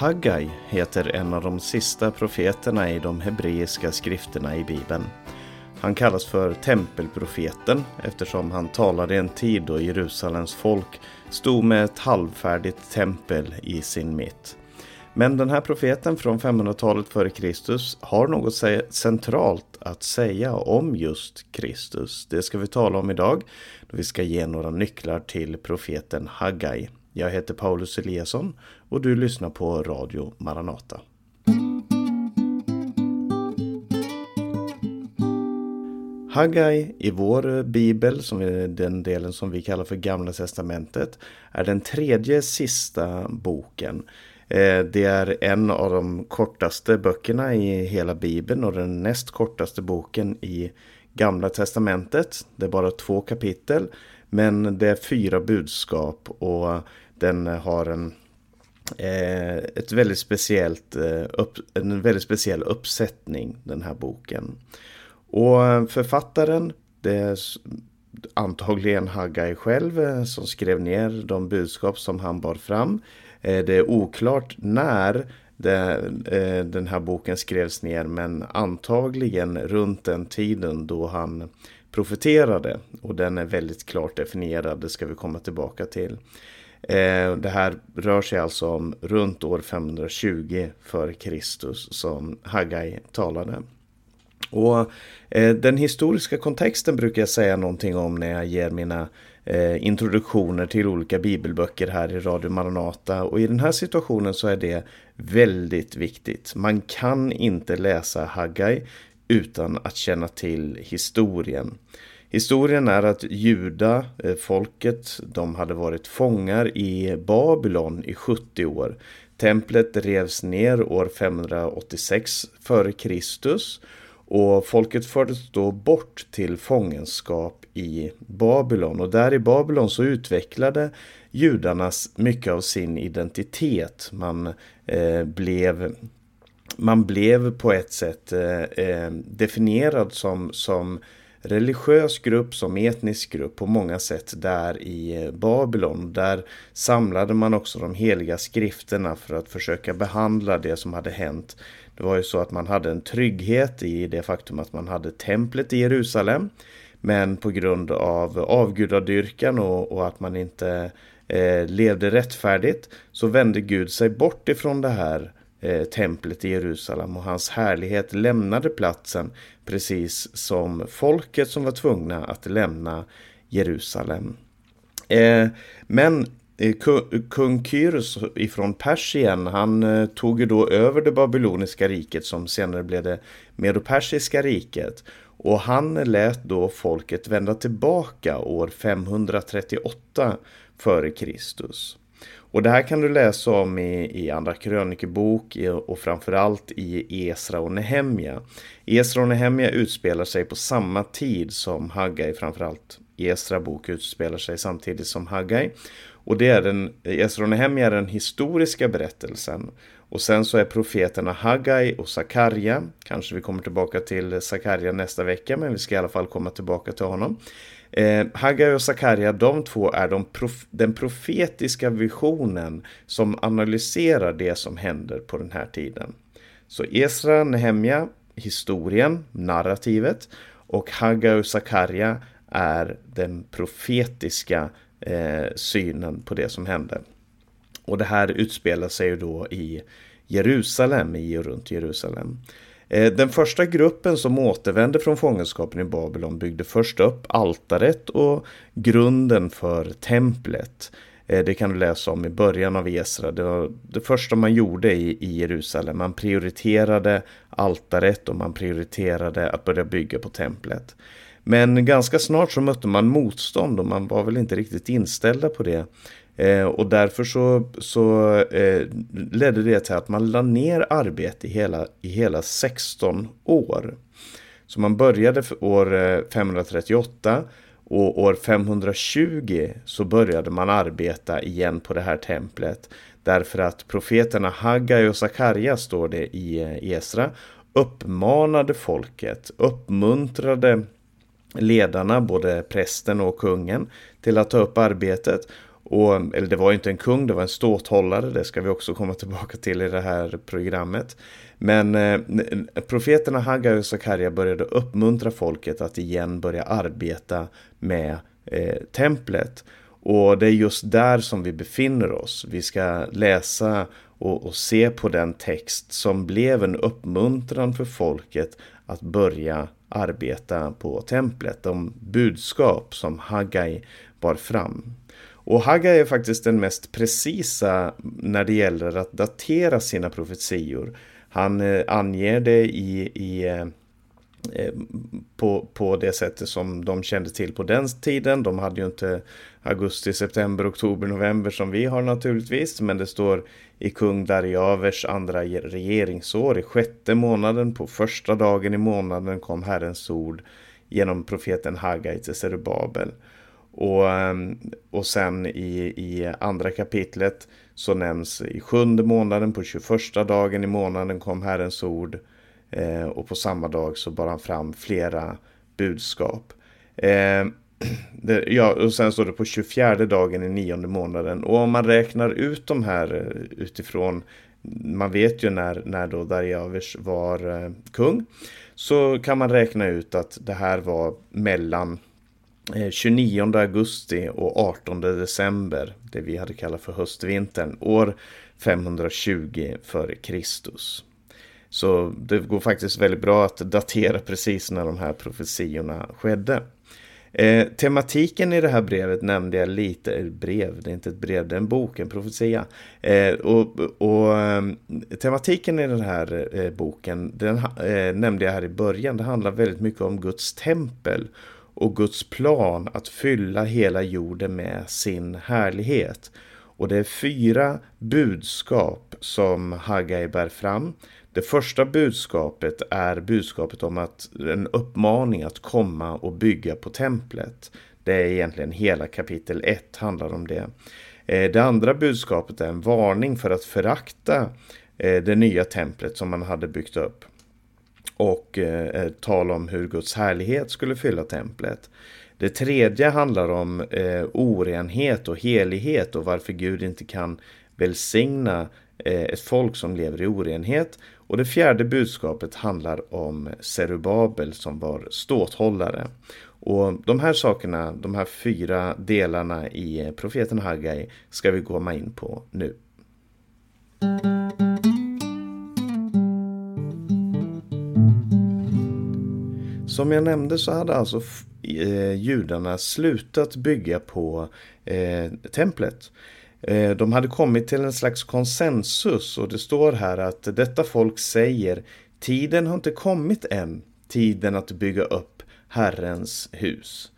Haggai heter en av de sista profeterna i de hebreiska skrifterna i Bibeln. Han kallas för tempelprofeten eftersom han talade i en tid då Jerusalems folk stod med ett halvfärdigt tempel i sin mitt. Men den här profeten från 500-talet före Kristus har något centralt att säga om just Kristus. Det ska vi tala om idag då vi ska ge några nycklar till profeten Haggai. Jag heter Paulus Eliasson och du lyssnar på Radio Maranata. Haggai i vår bibel, som är den delen som vi kallar för Gamla Testamentet, är den tredje sista boken. Eh, det är en av de kortaste böckerna i hela bibeln och den näst kortaste boken i Gamla Testamentet. Det är bara två kapitel, men det är fyra budskap och den har en eh, ett väldigt speciellt, eh, upp, en väldigt speciell uppsättning, den här boken. Och författaren, det är antagligen Haggai själv eh, som skrev ner de budskap som han bar fram. Eh, det är oklart när den här boken skrevs ner men antagligen runt den tiden då han profeterade. Och den är väldigt klart definierad, det ska vi komma tillbaka till. Eh, det här rör sig alltså om runt år 520 f.Kr. som Haggai talade. Och eh, den historiska kontexten brukar jag säga någonting om när jag ger mina eh, introduktioner till olika bibelböcker här i Radio Maranata. Och i den här situationen så är det väldigt viktigt. Man kan inte läsa Haggai utan att känna till historien. Historien är att juda, eh, folket, de hade varit fångar i Babylon i 70 år. Templet revs ner år 586 f.Kr. Och folket fördes då bort till fångenskap i Babylon. Och där i Babylon så utvecklade judarnas mycket av sin identitet. Man eh, blev man blev på ett sätt eh, eh, definierad som, som religiös grupp som etnisk grupp på många sätt där i eh, Babylon. Där samlade man också de heliga skrifterna för att försöka behandla det som hade hänt. Det var ju så att man hade en trygghet i det faktum att man hade templet i Jerusalem. Men på grund av avgudadyrkan och, och att man inte eh, levde rättfärdigt så vände Gud sig bort ifrån det här eh, templet i Jerusalem och hans härlighet lämnade platsen precis som folket som var tvungna att lämna Jerusalem. Eh, men eh, kung Kyros ifrån Persien, han eh, tog ju då över det babyloniska riket som senare blev det medopersiska riket. Och han lät då folket vända tillbaka år 538 före Kristus. Och det här kan du läsa om i, i Andra krönikebok och framförallt i Esra och Nehemja. Esra och Nehemja utspelar sig på samma tid som Haggai, framförallt Esra bok utspelar sig samtidigt som Haggai. Och det är den, Esra och Nehemja är den historiska berättelsen. Och sen så är profeterna Haggai och Sakarja. Kanske vi kommer tillbaka till Sakarja nästa vecka, men vi ska i alla fall komma tillbaka till honom. Eh, Haggai och Sakarja, de två är de prof den profetiska visionen som analyserar det som händer på den här tiden. Så Esra, Nehemja, historien, narrativet och Haggai och Sakarja är den profetiska eh, synen på det som hände. Och det här utspelar sig då i Jerusalem, i och runt Jerusalem. Eh, den första gruppen som återvände från fångenskapen i Babylon byggde först upp altaret och grunden för templet. Eh, det kan du läsa om i början av Esra. Det var det första man gjorde i, Jerusalem. Man prioriterade altaret och man prioriterade att börja bygga på templet. Men ganska snart så mötte man motstånd och man var väl inte riktigt inställda på det. Eh, och därför så, så eh, ledde det till att man la ner arbete i hela, i hela 16 år. Så man började för år eh, 538 och år 520 så började man arbeta igen på det här templet. Därför att profeterna Haggai och Sakarja, står det eh, i Esra, uppmanade folket, uppmuntrade ledarna, både prästen och kungen, till att ta upp arbetet och, eller det var inte en kung, det var en ståthållare, det ska vi också komma tillbaka till i det här programmet. Men eh, profeterna Haggai och Sakarja började uppmuntra folket att igen börja arbeta med eh, templet. Och det är just där som vi befinner oss. Vi ska läsa och, och, se på den text som blev en uppmuntran för folket att börja arbeta på templet. De budskap som Haggai bar fram. Och Haggai är faktiskt den mest precisa när det gäller att datera sina profetior. Han eh, anger det i, i eh, eh, på, på det sättet som de kände till på den tiden. De hade ju inte augusti, september, oktober, november som vi har naturligtvis. Men det står i kung Darjavers andra regeringsår i sjätte månaden på första dagen i månaden kom Herrens ord genom profeten Haggai till Zerubabel. Och, ehm, och sen i, i andra kapitlet så nämns i sjunde månaden på 21 dagen i månaden kom Herrens ord. Eh, och på samma dag så bar han fram flera budskap. Eh, det, ja, och sen står det på 24 dagen i nionde månaden. Och om man räknar ut de här eh, utifrån, man vet ju när, när då Darjavers var eh, kung, så kan man räkna ut att det här var mellan Eh, 29 augusti och 18 december, det vi hade kallat för höstvintern, år 520 f.Kr. Så det går faktiskt väldigt bra att datera precis när de här profetiorna skedde. Eh, tematiken i det här brevet nämnde jag lite, brev, det är inte ett brev, det är en bok, en profetia. Eh, och, och eh, tematiken i den här eh, boken, den eh, nämnde jag här i början, det handlar väldigt mycket om Guds tempel och Guds plan att fylla hela jorden med sin härlighet. Och det är fyra budskap som Haggai bär fram. Det första budskapet är budskapet om att en uppmaning att komma och bygga på templet. Det är egentligen hela kapitel 1 handlar om det. Eh, det andra budskapet är en varning för att förakta eh, det nya templet som man hade byggt upp och eh, eh tal om hur Guds härlighet skulle fylla templet. Det tredje handlar om eh, orenhet och helighet och varför Gud inte kan välsigna eh, ett folk som lever i orenhet. Och det fjärde budskapet handlar om Serubabel som var ståthållare. Och de här sakerna, de här fyra delarna i profeten Haggai ska vi komma in på nu. Som jag nämnde så hade alltså eh, judarna slutat bygga på eh, templet. Eh, de hade kommit till en slags konsensus och det står här att detta folk säger tiden har inte kommit än, tiden att bygga upp Herrens hus.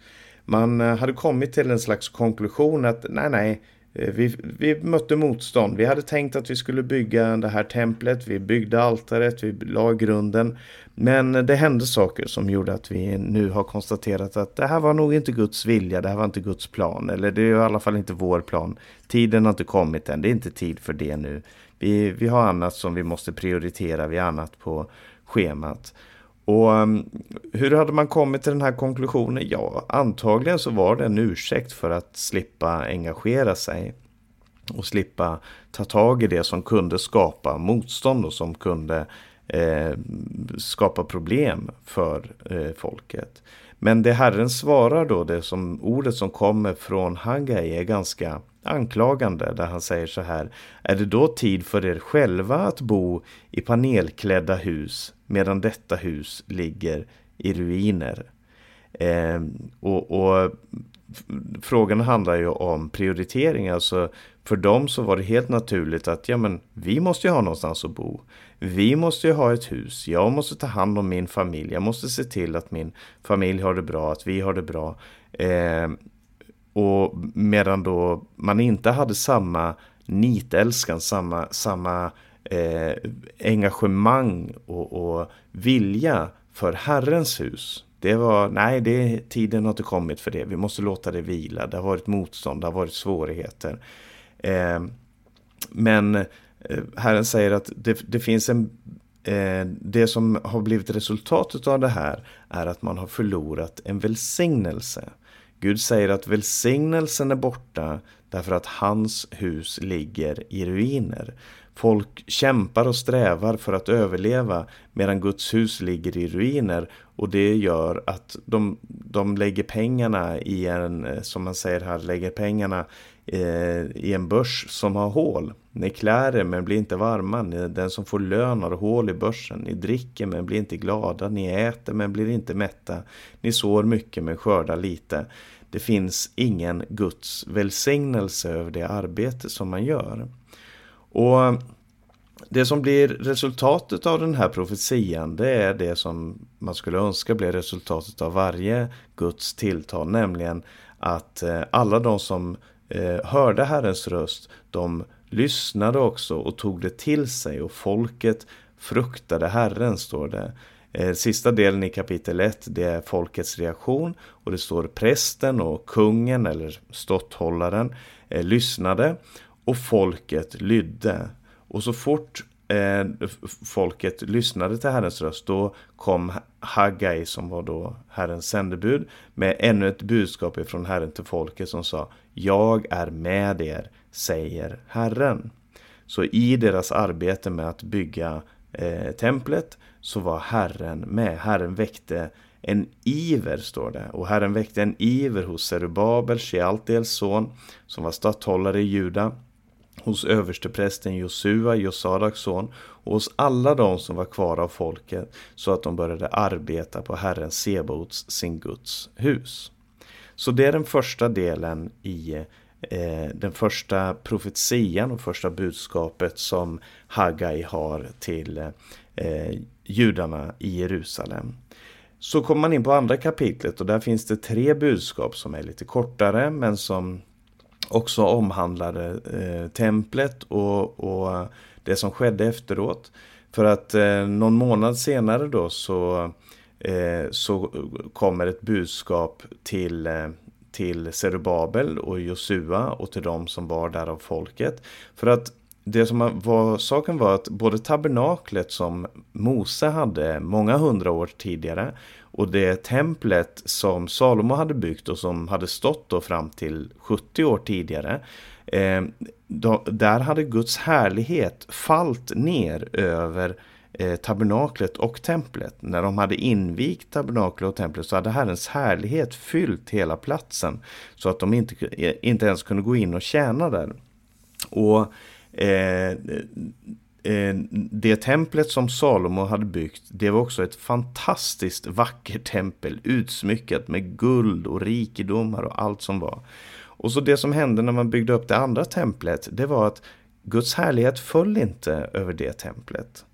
Man eh, hade kommit till en slags konklusion att nej, nej, Eh, vi, vi mötte motstånd. Vi hade tänkt att vi skulle bygga det här templet. Vi byggde altaret, vi la grunden. Men det hände saker som gjorde att vi nu har konstaterat att det här var nog inte Guds vilja, det här var inte Guds plan. Eller det är i alla fall inte vår plan. Tiden har inte kommit än, det är inte tid för det nu. Vi, vi har annat som vi måste prioritera, vi har annat på schemat. Och ehm, hur hade man kommit till den här konklusionen? Ja, antagligen så var det en ursäkt för att slippa engagera sig och slippa ta tag i det som kunde skapa motstånd och som kunde eh, skapa problem för eh, folket. Men det Herren svarar då, det som ordet som kommer från Haggai är ganska anklagande där han säger så här. Är det då tid för er själva att bo i panelklädda hus medan detta hus ligger i ruiner? Eh, och, och frågan handlar ju om prioritering. Alltså för dem så var det helt naturligt att ja, men, vi måste ju ha någonstans att bo. Vi måste ju ha ett hus. Jag måste ta hand om min familj. Jag måste se till att min familj har det bra, att vi har det bra. Eh, och medan då man inte hade samma nitälskan, samma, samma eh, engagemang och, och vilja för Herrens hus. Det var, nej, det, tiden har inte kommit för det. Vi måste låta det vila. Det har varit motstånd, det har varit svårigheter. Eh, men eh, Herren säger att det, det finns en eh, det som har blivit resultatet av det här är att man har förlorat en välsignelse. Gud säger att välsignelsen är borta därför att hans hus ligger i ruiner. Folk kämpar och strävar för att överleva medan Guds hus ligger i ruiner och det gör att de, de lägger pengarna i en, eh, som man säger här, lägger pengarna eh, i en börs som har hål. Ni klär er men blir inte varma, ni är den som får lön har hål i börsen. Ni dricker men blir inte glada, ni äter men blir inte mätta. Ni sår mycket men skördar lite. Det finns ingen Guds välsignelse över det arbete som man gör. Och det som blir resultatet av den här profetian det är det som man skulle önska blir resultatet av varje Guds tilltal, nämligen att eh, alla de som eh, hörde Herrens röst, de lyssnade också och tog det till sig och folket fruktade Herren, står det. Eh, sista delen i kapitel 1 det är folkets reaktion och det står prästen och kungen eller ståtthållaren lyssnade och folket lydde. Och så fort eh, folket lyssnade till Herrens röst då kom Haggai som var då Herrens sändebud med ännu ett budskap ifrån Herren till folket som sa Jag är med er, säger Herren. Så i deras arbete med att bygga eh, templet så var Herren med. Herren väckte en iver, står det. Och Herren väckte en iver hos Zerubabel, Shealtiels son, som var statthållare i Juda, hos översteprästen Josua, Josadaks son, och hos alla de som var kvar av folket, så att de började arbeta på Herren Sebaots, sin Guds hus. Så det är den första delen i eh, den första profetian och första budskapet som Haggai har till eh, judarna i Jerusalem. Så kommer man in på andra kapitlet och där finns det tre budskap som är lite kortare men som också omhandlade eh, templet och, och, det som skedde efteråt. För att eh, någon månad senare då så, eh, så kommer ett budskap till eh, till Zerubabel och Josua och till de som var där av folket. För att det som var saken var att både tabernaklet som Mose hade många hundra år tidigare och det templet som Salomo hade byggt och som hade stått då fram till 70 år tidigare. Eh, då, där hade Guds härlighet fallit ner över eh, tabernaklet och templet. När de hade invigt tabernaklet och templet så hade Herrens härlighet fyllt hela platsen. Så att de inte, inte ens kunde gå in och tjäna där. Och Eh, Eh, det templet som Salomo hade byggt, det var också ett fantastiskt vackert tempel, utsmyckat med guld och rikedomar och allt som var. Och så det som hände när man byggde upp det andra templet, det var att Guds härlighet föll inte över det templet.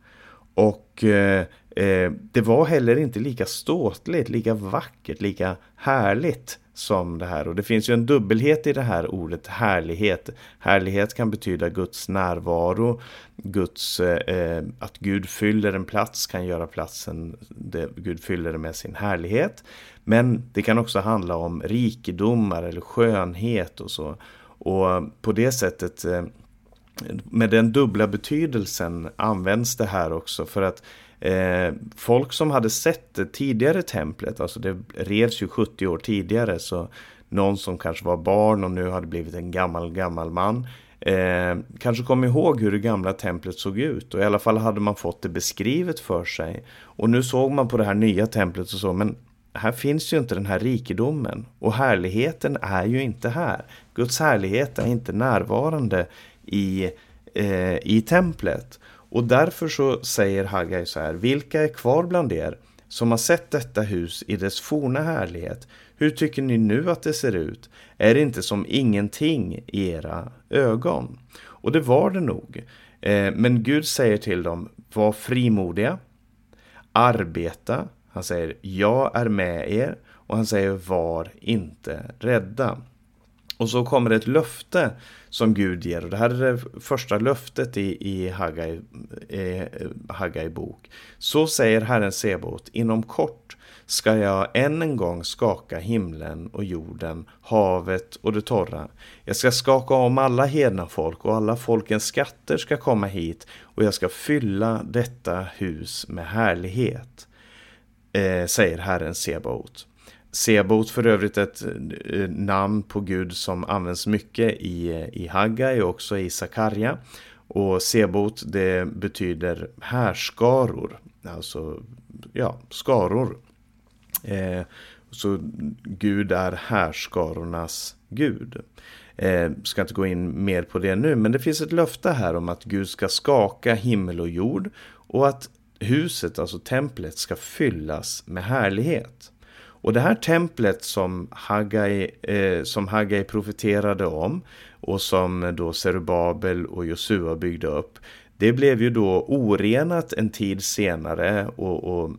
Och eh, eh det var heller inte lika ståtligt, lika vackert, lika härligt som det här. Och det finns ju en dubbelhet i det här ordet härlighet. Härlighet kan betyda Guds närvaro, Guds, eh, eh att Gud fyller en plats kan göra platsen, det, Gud fyller det med sin härlighet. Men det kan också handla om rikedomar eller skönhet och så. Och på det sättet eh, med den dubbla betydelsen används det här också för att Eh, folk som hade sett det tidigare templet, alltså det revs ju 70 år tidigare så någon som kanske var barn och nu hade blivit en gammal gammal man eh, kanske kom ihåg hur det gamla templet såg ut och i alla fall hade man fått det beskrivet för sig. Och nu såg man på det här nya templet och så, men här finns ju inte den här rikedomen och härligheten är ju inte här. Guds härlighet är inte närvarande i, eh, i templet. Och därför så säger Haggai så här, vilka är kvar bland er som har sett detta hus i dess forna härlighet? Hur tycker ni nu att det ser ut? Är det inte som ingenting i era ögon? Och det var det nog. Eh, men Gud säger till dem, var frimodiga, arbeta, han säger jag är med er och han säger var inte rädda. Och så kommer ett löfte som Gud ger. Och det här är det första löftet i, i Haggai, i eh, Haggai bok. Så säger Herren Sebot, inom kort ska jag än en gång skaka himlen och jorden, havet och det torra. Jag ska skaka om alla hedna folk och alla folkens skatter ska komma hit och jag ska fylla detta hus med härlighet, eh, säger Herren Sebaot. Sebot för övrigt ett eh, namn på Gud som används mycket i, i Haggai och också i Sakarja. Och Sebot det betyder härskaror, alltså ja, skaror. Eh, så Gud är härskarornas Gud. Eh, ska inte gå in mer på det nu, men det finns ett löfte här om att Gud ska skaka himmel och jord och att huset, alltså templet, ska fyllas med härlighet. Och det här templet som Haggai, eh, som Haggai profeterade om och som då Zerubabel och Josua byggde upp, det blev ju då orenat en tid senare och, och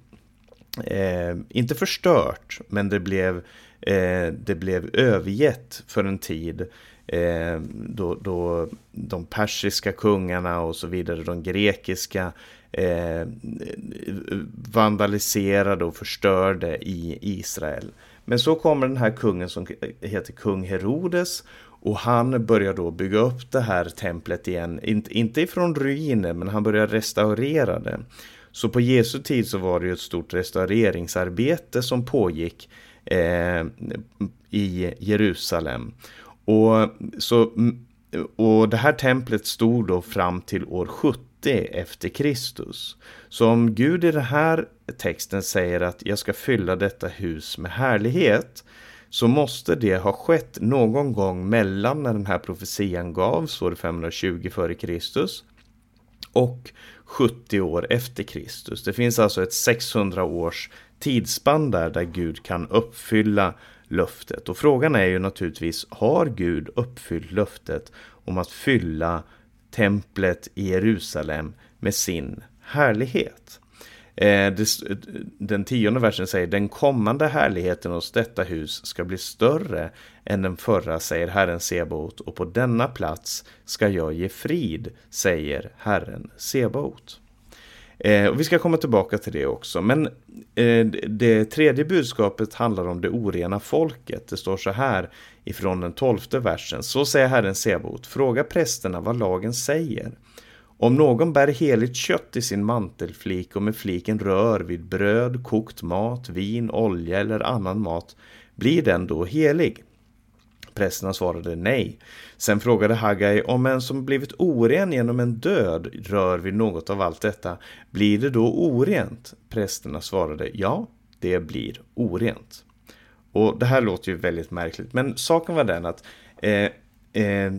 eh, inte förstört, men det blev, eh, det blev övergett för en tid eh, då, då de persiska kungarna och så vidare, de grekiska eh, vandaliserade och förstörde i Israel. Men så kommer den här kungen som heter kung Herodes och han börjar då bygga upp det här templet igen, inte, ifrån ruiner men han börjar restaurera det. Så på Jesu tid så var det ju ett stort restaureringsarbete som pågick eh, i Jerusalem. Och, så, och det här templet stod då fram till år 70 efter Kristus. Så om Gud i den här texten säger att jag ska fylla detta hus med härlighet så måste det ha skett någon gång mellan när den här profetian gavs, år 520 f.Kr. och 70 år efter Kristus. Det finns alltså ett 600 års tidsspann där, där Gud kan uppfylla löftet. Och frågan är ju naturligtvis, har Gud uppfyllt löftet om att fylla templet i Jerusalem med sin härlighet? Eh, eh, den tionde versen säger den kommande härligheten hos detta hus ska bli större än den förra, säger Herren Sebaot, och på denna plats ska jag ge frid, säger Herren Sebaot. Eh, och vi ska komma tillbaka till det också. Men eh, det tredje budskapet handlar om det orena folket. Det står så här ifrån den tolfte versen. Så säger Herren Sebaot, fråga prästerna vad lagen säger. Om någon bär heligt kött i sin mantelflik och med fliken rör vid bröd, kokt mat, vin, olja eller annan mat, blir den då helig? Prästerna svarade nej. Sen frågade Haggai om en som blivit oren genom en död rör vid något av allt detta, blir det då orent? Prästerna svarade ja, det blir orent. Och det här låter ju väldigt märkligt, men saken var den att eh, eh,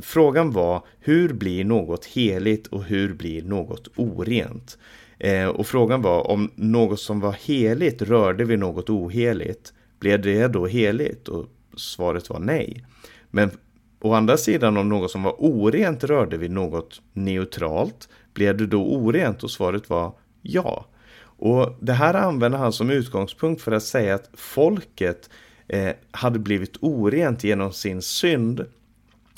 frågan var hur blir något heligt och hur blir något orent? Eh, och frågan var om något som var heligt rörde vid något oheligt, blev det då heligt? Och svaret var nej. Men å andra sidan om något som var orent rörde vid något neutralt, blev det då orent? Och svaret var ja. Och det här använder han som utgångspunkt för att säga att folket eh, hade blivit orent genom sin synd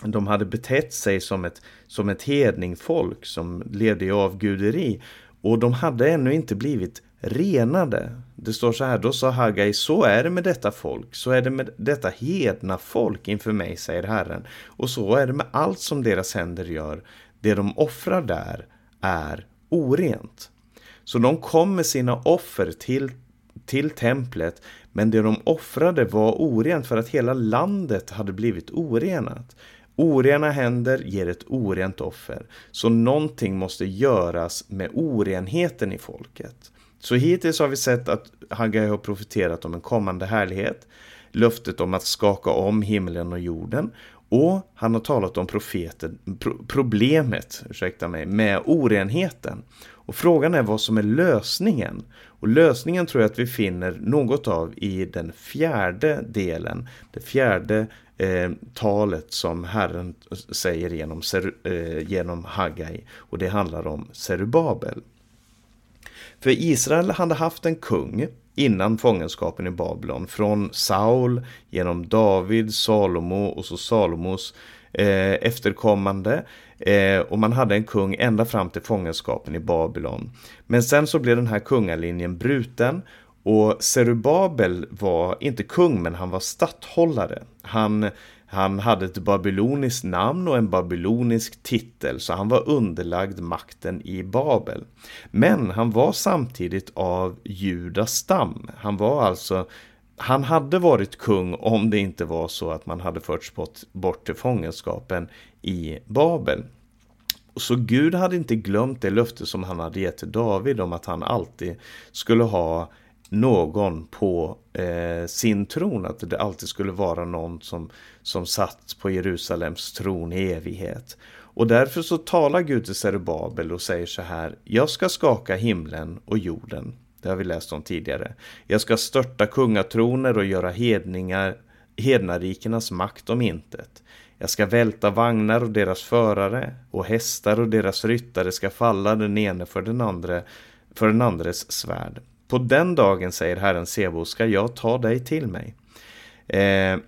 de hade betett sig som ett, som ett hedningfolk som levde i avguderi. Och de hade ännu inte blivit renade. Det står så här, då sa Hagai, så är det med detta folk, så är det med detta hedna folk inför mig, säger Herren. Och så är det med allt som deras händer gör. Det de offrar där är orent. Så de kom med sina offer till, till templet, men det de offrade var orent för att hela landet hade blivit orenat. Orena händer ger ett orent offer, så någonting måste göras med orenheten i folket. Så hittills har vi sett att Haggai har profeterat om en kommande härlighet, löftet om att skaka om himlen och jorden och han har talat om profeten, pro, problemet ursäkta mig, med orenheten. Och frågan är vad som är lösningen. Och lösningen tror jag att vi finner något av i den fjärde delen, det fjärde eh, talet som Herren säger genom, eh, genom Haggai. Och det handlar om Serubabel. För Israel hade haft en kung innan fångenskapen i Babylon. Från Saul, genom David, Salomo och så Salomos eh, efterkommande. Eh, och man hade en kung ända fram till fångenskapen i Babylon. Men sen så blev den här kungalinjen bruten och Serubabel var inte kung men han var statthållare. Han, han hade ett babyloniskt namn och en babylonisk titel så han var underlagd makten i Babel. Men han var samtidigt av Judas stam. Han var alltså han hade varit kung om det inte var så att man hade förts bort, till fångenskapen i Babel. Så Gud hade inte glömt det löfte som han hade gett till David om att han alltid skulle ha någon på eh, sin tron. Att det alltid skulle vara någon som, som satt på Jerusalems tron i evighet. Och därför så talar Gud till Zerubabel och säger så här. Jag ska skaka himlen och jorden. Det har vi läst om tidigare. Jag ska störta kungatroner och göra hedningar, hednarikernas makt om intet. Jag ska välta vagnar och deras förare och hästar och deras ryttare ska falla den ene för den andra för den andres svärd. På den dagen, säger Herren Sebo, ska jag ta dig till mig. Eh,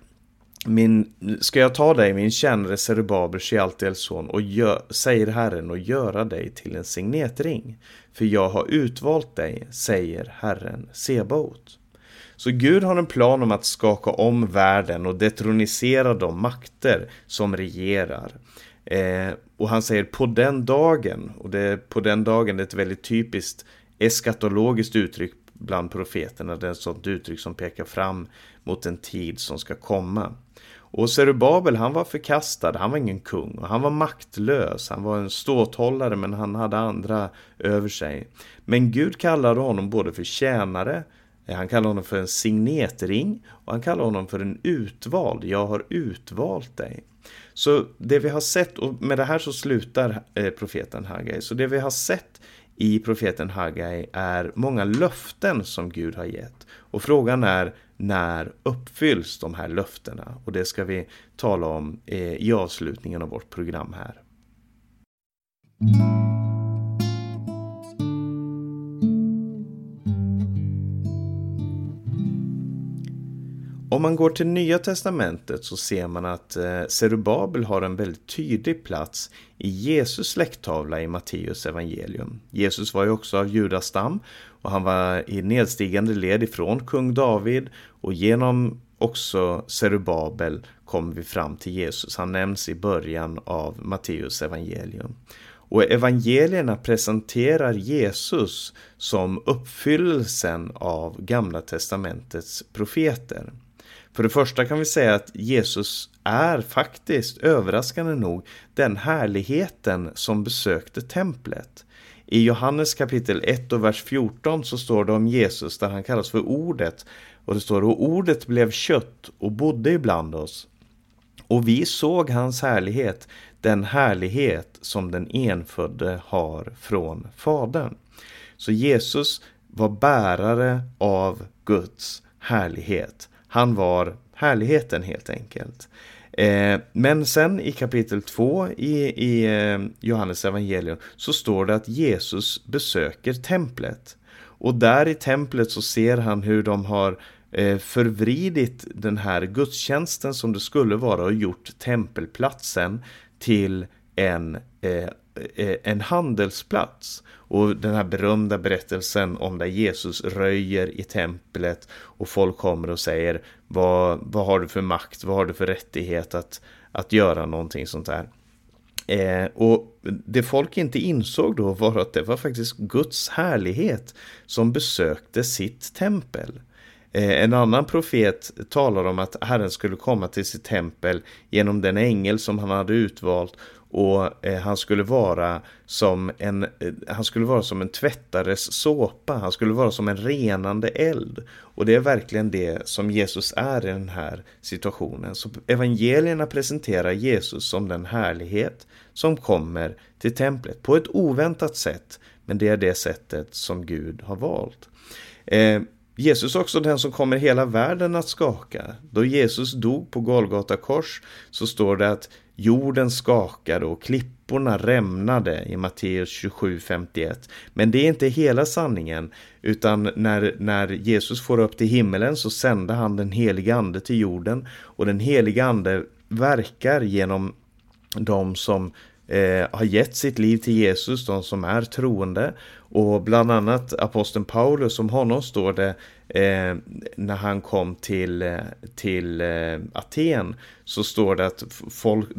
min, ska jag ta dig, min kännare Serubaber, Shealtiels son, och gör, säger Herren, och göra dig till en signetring. För jag har utvalt dig, säger Herren Sebaot. Så Gud har en plan om att skaka om världen och detronisera de makter som regerar. Eh, och han säger på den dagen, och det, på den dagen det är ett väldigt typiskt eskatologiskt uttryck bland profeterna. Det är ett sådant uttryck som pekar fram mot en tid som ska komma. Och Zerubabel han var förkastad, han var ingen kung och han var maktlös. Han var en ståthållare men han hade andra över sig. Men Gud kallade honom både för tjänare, han kallade honom för en signetring och han kallade honom för en utvald. Jag har utvalt dig. Så det vi har sett, och med det här så slutar eh, profeten Hagai, så det vi har sett i profeten Hagai är många löften som Gud har gett. Och frågan är när uppfylls de här löftena? Och det ska vi tala om eh, i avslutningen av vårt program här. Om man går till Nya Testamentet så ser man att eh, Zerubabel har en väldigt tydlig plats i Jesus släkttavla i Matteus evangelium. Jesus var ju också av judastam och han var i nedstigande led ifrån kung David och genom också Zerubabel kommer vi fram till Jesus. Han nämns i början av Matteus evangelium. Och evangelierna presenterar Jesus som uppfyllelsen av Gamla testamentets profeter. För det första kan vi säga att Jesus är faktiskt överraskande nog den härligheten som besökte templet. I Johannes kapitel 1 och vers 14 så står det om Jesus där han kallas för ordet. Och det står och ordet blev kött och bodde ibland oss. Och vi såg hans härlighet, den härlighet som den enfödde har från Fadern. Så Jesus var bärare av Guds härlighet. Han var härligheten helt enkelt. Eh, men sen i kapitel 2 i, i eh, Johannes evangelium så står det att Jesus besöker templet. Och där i templet så ser han hur de har eh, förvridit den här gudstjänsten som det skulle vara och gjort tempelplatsen till en, eh, eh, en handelsplats. Och den här berömda berättelsen om där Jesus röjer i templet och folk kommer och säger vad, vad har du för makt, vad har du för rättighet att, att göra någonting sånt där. Eh, och det folk inte insåg då var att det var faktiskt Guds härlighet som besökte sitt tempel. Eh, en annan profet talar om att Herren skulle komma till sitt tempel genom den ängel som han hade utvalt och eh, han skulle vara som en eh, han skulle vara som en tvättares såpa, han skulle vara som en renande eld. Och det är verkligen det som Jesus är i den här situationen. Så evangelierna presenterar Jesus som den härlighet som kommer till templet på ett oväntat sätt, men det är det sättet som Gud har valt. Eh, Jesus är också den som kommer hela världen att skaka. Då Jesus dog på Golgata kors så står det att jorden skakade och klipporna rämnade i Matteus 27.51. Men det är inte hela sanningen utan när, när Jesus får upp till himmelen så sände han den heliga ande till jorden och den heliga ande verkar genom de som eh, har gett sitt liv till Jesus, de som är troende. Och bland annat aposteln Paulus, om honom står det eh, när han kom till, eh, till eh, Aten så står det att folk,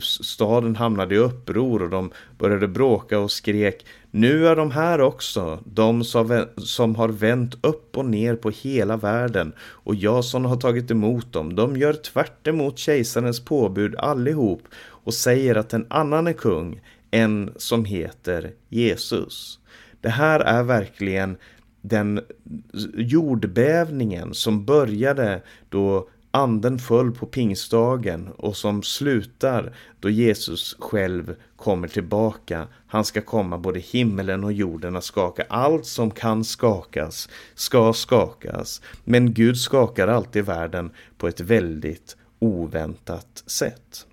staden hamnade i uppror och de började bråka och skrek Nu är de här också, de som, som har vänt upp och ner på hela världen och jag som har tagit emot dem, de gör tvärt emot kejsarens påbud allihop och säger att en annan är kung, en som heter Jesus. Det här är verkligen den jordbävningen som började då anden föll på pingstdagen och som slutar då Jesus själv kommer tillbaka. Han ska komma både himmelen och jorden att skaka. Allt som kan skakas ska skakas. Men Gud skakar alltid världen på ett väldigt oväntat sätt.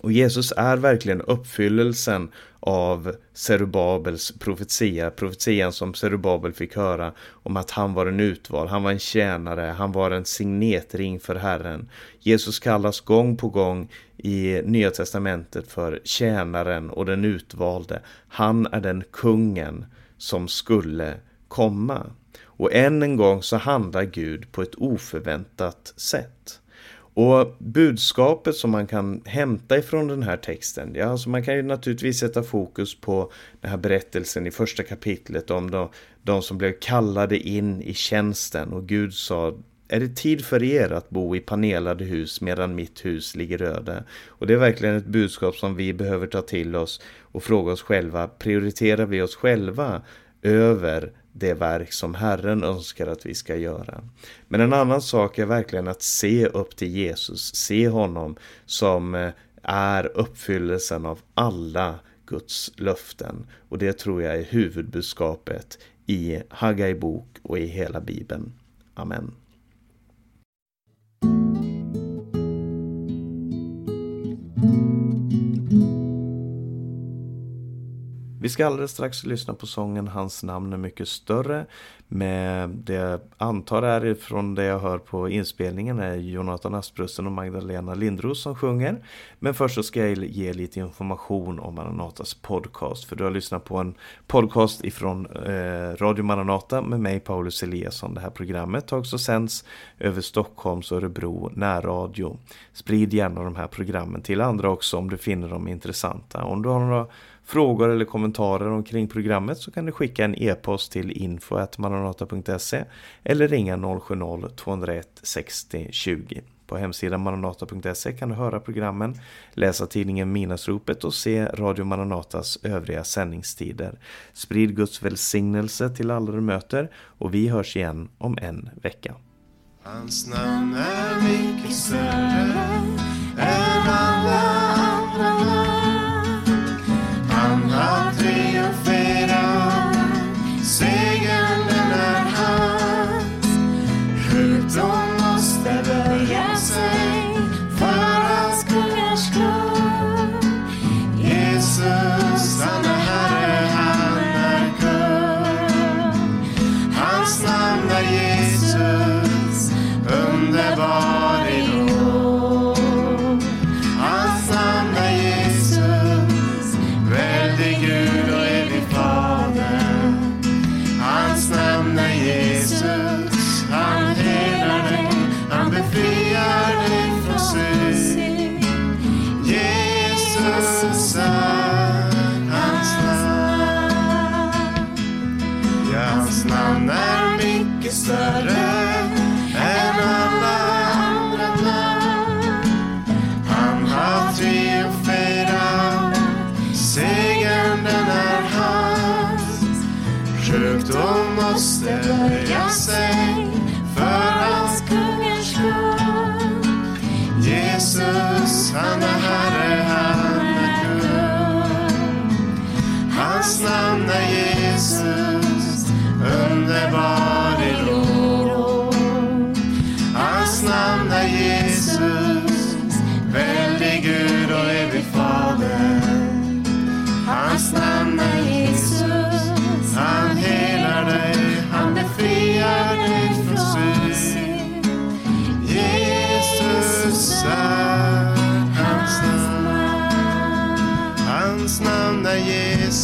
Och Jesus är verkligen uppfyllelsen av Zerubabels profetia, profetian som Zerubabel fick höra om att han var en utvald, han var en tjänare, han var en signetring för Herren. Jesus kallas gång på gång i Nya Testamentet för tjänaren och den utvalde. Han är den kungen som skulle komma. Och än en gång så handlar Gud på ett oförväntat sätt. Och budskapet som man kan hämta ifrån den här texten, ja, alltså man kan ju naturligtvis sätta fokus på den här berättelsen i första kapitlet om de, de som blev kallade in i tjänsten och Gud sa är det tid för er att bo i panelade hus medan mitt hus ligger öde? Och det är verkligen ett budskap som vi behöver ta till oss och fråga oss själva, prioriterar vi oss själva över det verk som Herren önskar att vi ska göra. Men en annan sak är verkligen att se upp till Jesus, se honom som eh, är uppfyllelsen av alla Guds löften. Och det tror jag är huvudbudskapet i Haggai bok och i hela Bibeln. Amen. Vi ska alldeles strax lyssna på sången Hans namn är mycket större. Med det jag antar är från det jag hör på inspelningen är Jonathan Asprussen och Magdalena Lindros som sjunger. Men först så ska jag ge lite information om Maranatas podcast. För du har lyssnat på en podcast ifrån eh, Radio Maranata med mig Paulus Eliasson. Det här programmet har också sänds över Stockholms och Örebro närradio. Sprid gärna de här programmen till andra också om du finner dem intressanta. Om du har några frågor eller kommentarer omkring programmet så kan du skicka en e-post till info maranata.se eller ringa 070-201 60 20. På hemsidan maranata.se kan du höra programmen, läsa tidningen Minasropet och se Radio Maranatas övriga sändningstider. Sprid Guds välsignelse till alla du möter och vi hörs igen om en vecka. Hans namn är mycket större än alla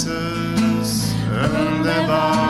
voices and their lives.